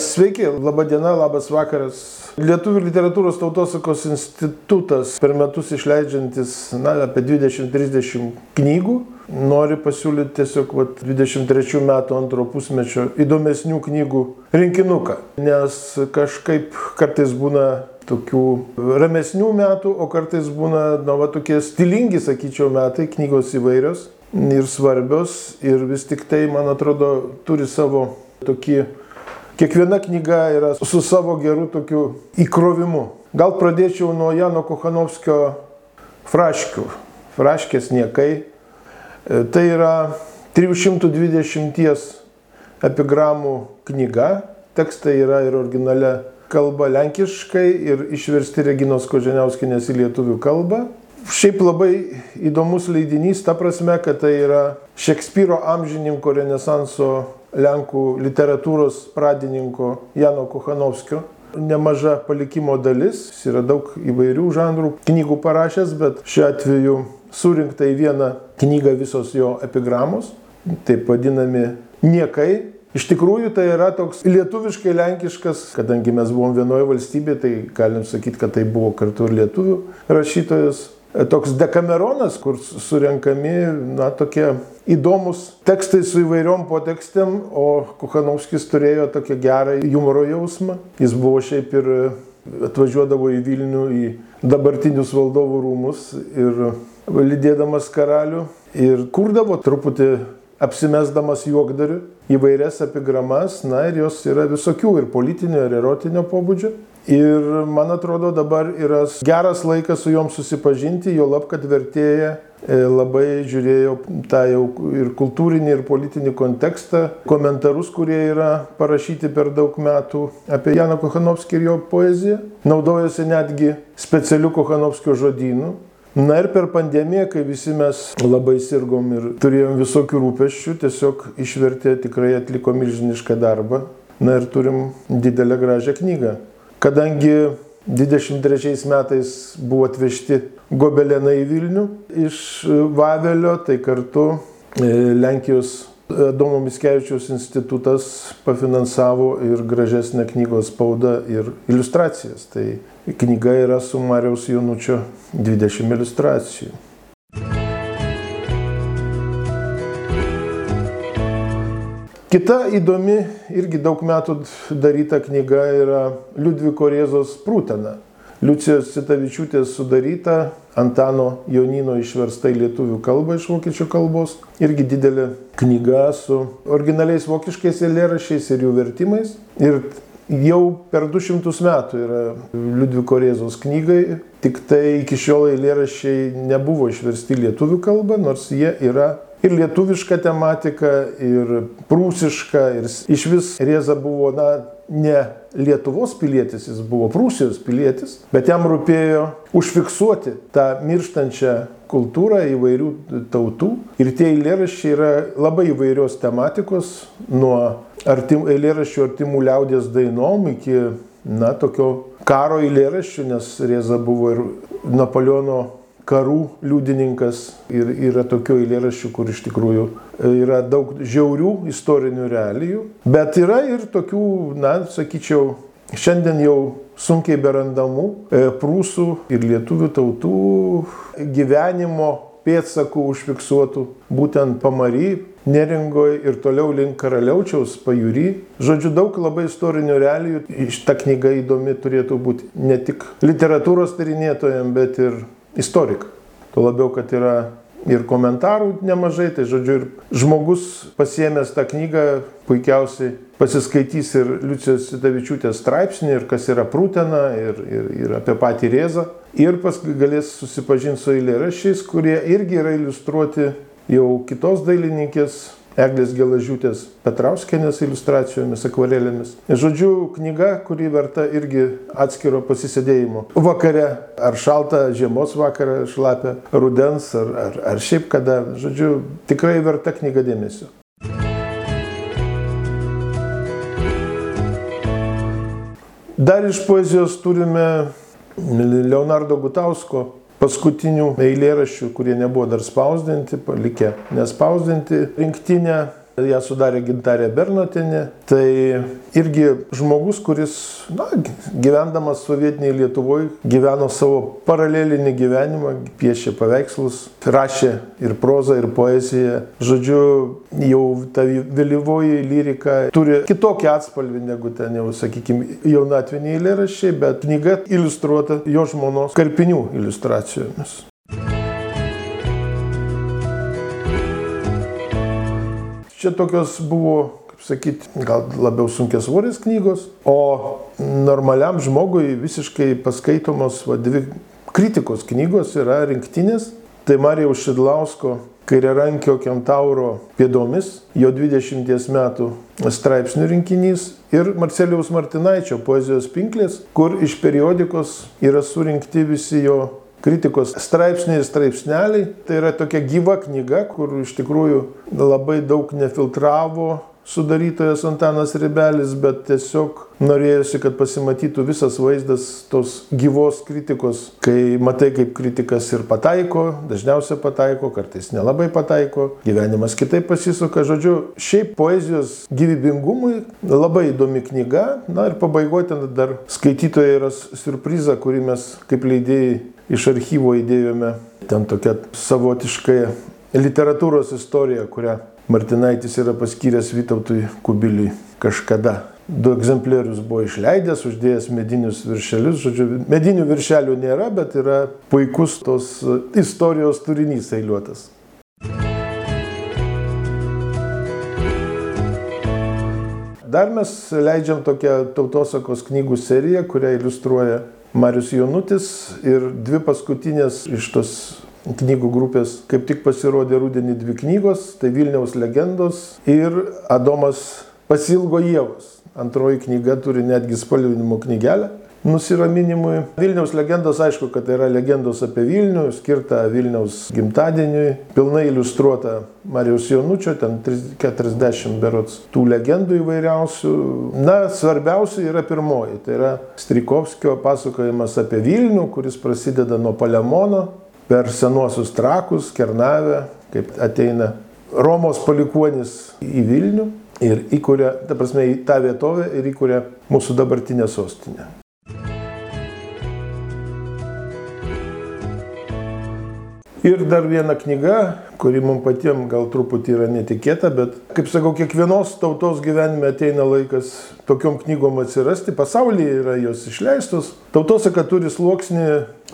Sveiki, laba diena, labas vakaras. Lietuvių literatūros tautosakos institutas per metus išleidžiantis na, apie 20-30 knygų nori pasiūlyti tiesiog vat, 23 metų antro pusmečio įdomesnių knygų rinkinuką. Nes kažkaip kartais būna tokių ramesnių metų, o kartais būna, na, va, tokie stilingi, sakyčiau, metai, knygos įvairios ir svarbios ir vis tik tai, man atrodo, turi savo tokį, kiekviena knyga yra su savo geru tokiu įkrovimu. Gal pradėčiau nuo Jano Kochanovskio fraškių. Fraškės niekai. E, tai yra 320 epigramų knyga. Tekstai yra ir originale kalba lenkiškai ir išversti Reginos Koženiauskinės į lietuvių kalbą. Šiaip labai įdomus leidinys, ta prasme, kad tai yra Šekspyro amžininko Renesanso Lenkų literatūros pradininko Jano Kochanovskio. Nemaža palikimo dalis, jis yra daug įvairių žanrų knygų parašęs, bet šiuo atveju surinkta į vieną knygą visos jo epigramos, taip vadinami niekai, Iš tikrųjų tai yra toks lietuviškai lenkiškas, kadangi mes buvom vienoje valstybėje, tai galim sakyti, kad tai buvo kartu ir lietuvių rašytojas. Toks dekameronas, kur surenkami, na, tokie įdomus tekstai su įvairiom potekstėm, o Kuchanovskis turėjo tokią gerą humoro jausmą. Jis buvo šiaip ir atvažiuodavo į Vilnių, į dabartinius valdovų rūmus ir lydėdamas karalių ir kurdavo truputį apsimesdamas juokdariu įvairias epigramas, na ir jos yra visokių ir politinio, ir erotinio pobūdžio. Ir man atrodo dabar yra geras laikas su juom susipažinti, jo lab, kad vertėja e, labai žiūrėjo tą jau ir kultūrinį, ir politinį kontekstą, komentarus, kurie yra parašyti per daug metų apie Janą Kochanovskį ir jo poeziją. Naudojosi netgi specialiu Kochanovskio žodynu, Na ir per pandemiją, kai visi mes labai sirgom ir turėjom visokių rūpeščių, tiesiog išvertė tikrai atliko milžinišką darbą. Na ir turim didelę gražią knygą. Kadangi 23 metais buvo atvežti gobelenai į Vilnių iš Vavelio, tai kartu e, Lenkijos Domo Miskevičiaus institutas pafinansavo ir gražesnę knygos spaudą ir iliustracijas. Tai knyga yra su Mariaus Jonučio 20 iliustracijų. Kita įdomi, irgi daug metų daryta knyga yra Liudviko Rėzos Prūtena. Liucijos Citavičiūtės sudaryta, Antano Jonino išversta į lietuvių kalbą iš vokiečių kalbos. Irgi didelė knyga su originaliais vokiškais eilėrašiais ir jų vertimais. Ir jau per 200 metų yra Liudviko Rėzos knygai, tik tai iki šiol eilėrašiai nebuvo išversti lietuvių kalbą, nors jie yra ir lietuviška tematika, ir prūsiška, ir iš vis Rėza buvo, na, ne Lietuvos pilietis, jis buvo Prūsijos pilietis, bet jam rūpėjo užfiksuoti tą mirštančią kultūrą įvairių tautų. Ir tie eilėraščiai yra labai įvairios tematikos, nuo artim, eilėraščių artimų liaudės dainom iki, na, tokio karo eilėraščių, nes Rėza buvo ir Napoleono karų liudininkas ir yra tokių eilėraščių, kur iš tikrųjų e, yra daug žiaurių istorinių realijų, bet yra ir tokių, na, sakyčiau, šiandien jau sunkiai berandamų e, prūsų ir lietuvių tautų gyvenimo pėdsakų užfiksuotų būtent pamary, neringoje ir toliau link karaliaučiaus pajūry. Žodžiu, daug labai istorinių realijų. Šitą knygą įdomi turėtų būti ne tik literatūros tyrinėtojams, bet ir istoriką. Tuo labiau, kad yra ir komentarų nemažai, tai žodžiu, ir žmogus pasiemęs tą knygą puikiausiai pasiskaitys ir Liucijos Davičiūtės straipsnį, ir kas yra prūtena, ir, ir, ir apie patį Rėzą, ir paskui galės susipažinti su eilėrašiais, kurie irgi yra iliustruoti jau kitos dailininkės Eglės Gelažiūtės Petrauskenės iliustracijomis, akvarelėmis. Žodžiu, knyga, kuri verta irgi atskiro pasisėdėjimo. Vakare, ar šaltą žiemos vakarą, šlapę, rudens, ar, ar, ar šiaip kada. Žodžiu, tikrai verta knyga dėmesio. Dar iš poezijos turime Leonardo Gutausko paskutinių eilėraščių, kurie nebuvo dar spausdinti, palikę nespausdinti rinktinę ją sudarė Gintarė Bernotinė. Tai irgi žmogus, kuris, na, gyvendamas sovietiniai Lietuvoje, gyveno savo paralelinį gyvenimą, piešė paveikslus, rašė ir prozą, ir poeziją. Žodžiu, jau ta vėlyvoji lyrika turi kitokį atspalvį negu ten jau, sakykime, jaunatviniai eilėraščiai, bet knyga iliustruota jo žmonos karpinių iliustracijomis. Čia tokios buvo, kaip sakyti, gal labiau sunkias svorės knygos, o normaliam žmogui visiškai paskaitomos va, dvi kritikos knygos yra rinktinės. Tai Marijaus Šidlausko kairiarankio kentauro pėdomis, jo 20 metų straipsnių rinkinys ir Marcelijaus Martinaičio poezijos pinklės, kur iš periodikos yra surinkti visi jo kritikos straipsniai ir straipsneliai. Tai yra tokia gyva knyga, kur iš tikrųjų labai daug nefiltravo sudarytojas Antanas Ribelis, bet tiesiog norėjusi, kad pasimatytų visas vaizdas tos gyvos kritikos, kai matai, kaip kritikas ir pataiko, dažniausiai pataiko, kartais nelabai pataiko, gyvenimas kitaip pasisuka. Žodžiu, šiaip poezijos gyvybingumui labai įdomi knyga. Na ir pabaigoje ten dar skaitytojai yra surpriza, kurį mes kaip leidėjai iš archyvo įdėjome ten tokia savotiškai literatūros istorija, kurią Martinaitis yra paskyręs Vytautui Kubiliui kažkada. Du egzempliorius buvo išleidęs, uždėjęs medinius viršelius. Žodžiu, medinių viršelių nėra, bet yra puikus tos istorijos turinys eiliuotas. Dar mes leidžiam tokią tautosakos knygų seriją, kurią iliustruoja Marius Jonutis ir dvi paskutinės iš tos knygų grupės kaip tik pasirodė rudenį dvi knygos, tai Vilniaus legendos ir Adomas pasilgo Jėvos. Antroji knyga turi netgi spalvinimo knygelę nusiraminimui. Vilniaus legendos, aišku, kad yra legendos apie Vilnių, skirta Vilniaus gimtadieniui, pilnai iliustruota Marijos Jonučio, ten 40 berots tų legendų įvairiausių. Na, svarbiausia yra pirmoji, tai yra Strikovskio pasakojimas apie Vilnių, kuris prasideda nuo Palemono per senuosius trakus, Kernavę, kaip ateina Romos palikuonis į Vilnių ir įkuria, ta prasme, į tą vietovę ir įkuria mūsų dabartinę sostinę. Ir dar viena knyga, kuri mums patiems gal truputį yra netikėta, bet, kaip sakau, kiekvienos tautos gyvenime ateina laikas tokiom knygom atsirasti. Pasaulyje yra jos išleistos. Tautosaka turi sluoksnį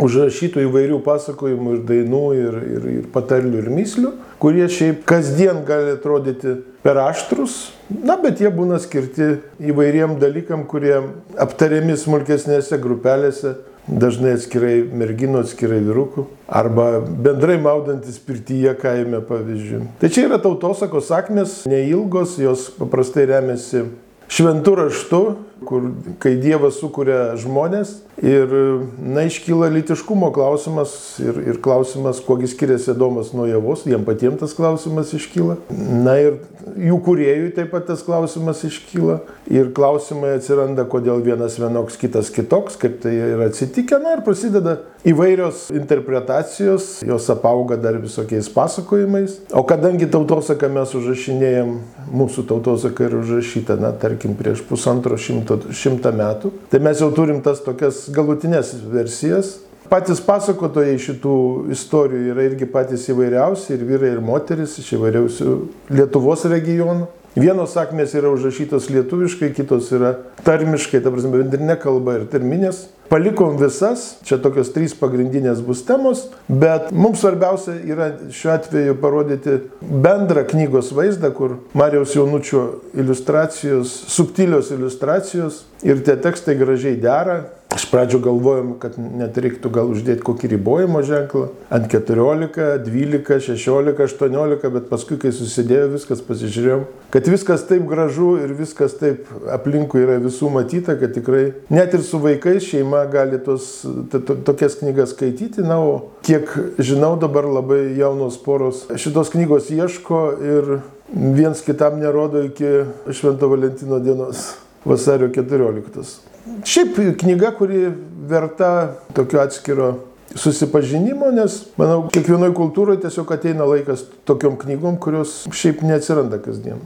užrašytų įvairių pasakojimų ir dainų, ir, ir, ir patarlių, ir myslių, kurie šiaip kasdien gali atrodyti per aštrus, na, bet jie būna skirti įvairiem dalykam, kurie aptariami smulkesnėse grupelėse dažnai atskirai merginų, atskirai vyrukų, arba bendrai maudantis pirtyje kaime pavyzdžiui. Tai čia yra tautosakos sakmės, neilgos, jos paprastai remiasi šventų raštų, kur kai Dievas sukuria žmonės ir, na, iškyla litiškumo klausimas ir, ir klausimas, kuogi skiriasi Adomas nuo Javos, jiem patiems tas klausimas iškyla. Na ir jų kuriejui taip pat tas klausimas iškyla ir klausimai atsiranda, kodėl vienas vienoks, kitas kitoks, kaip tai yra atsitikę, na ir prasideda įvairios interpretacijos, jos apauga dar visokiais pasakojimais. O kadangi tautosaką mes užrašinėjom, mūsų tautosaka yra užrašyta, na, tarkim, prieš pusantro šimto šimtą metų. Tai mes jau turim tas tokias galutinės versijas. Patys pasakotojai šitų istorijų yra irgi patys įvairiausi, ir vyrai, ir moteris iš įvairiausių Lietuvos regionų. Vienos sakmės yra užrašytos lietuviškai, kitos yra tarmiškai, ta prasme, bendrinė kalba ir terminės. Palikom visas, čia tokios trys pagrindinės bus temos, bet mums svarbiausia yra šiuo atveju parodyti bendrą knygos vaizdą, kur Marijos jaunučio iliustracijos, subtilios iliustracijos ir tie tekstai gražiai dera, Iš pradžių galvojom, kad net reiktų gal uždėti kokį ribojimo ženklą ant 14, 12, 16, 18, bet paskui, kai susidėjo viskas, pasižiūrėjom, kad viskas taip gražu ir viskas taip aplinkui yra visų matyta, kad tikrai net ir su vaikais šeima gali tos, to, to, tokias knygas skaityti. Na, o kiek žinau, dabar labai jaunos poros šitos knygos ieško ir viens kitam nerodo iki Švento Valentino dienos vasario 14. Šiaip knyga, kuri verta tokio atskiro susipažinimo, nes, manau, kiekvienoje kultūroje tiesiog ateina laikas tokiom knygom, kurios šiaip neatsiranda kasdien.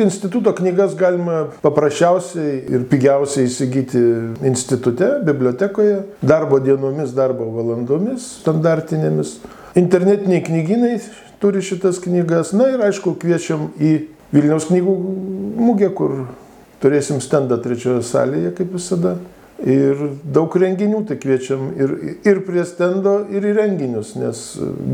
Instituto knygas galima paprasčiausiai ir pigiausiai įsigyti institute, bibliotekoje, darbo dienomis, darbo valandomis, standartinėmis. Internetiniai knygynai turi šitas knygas. Na ir aišku, kviečiam į Vilniaus knygų mugę, kur turėsim stendą trečioje salėje, kaip visada. Ir daug renginių, tai kviečiam ir, ir prie stendo, ir į renginius, nes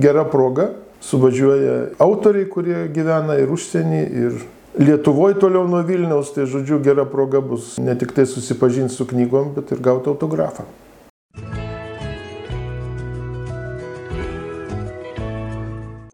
gera proga suvažiuoja autoriai, kurie gyvena ir užsienį, ir Lietuvoje toliau nuo Vilniaus, tai žodžiu, gera proga bus ne tik tai susipažinti su knygom, bet ir gauti autografą.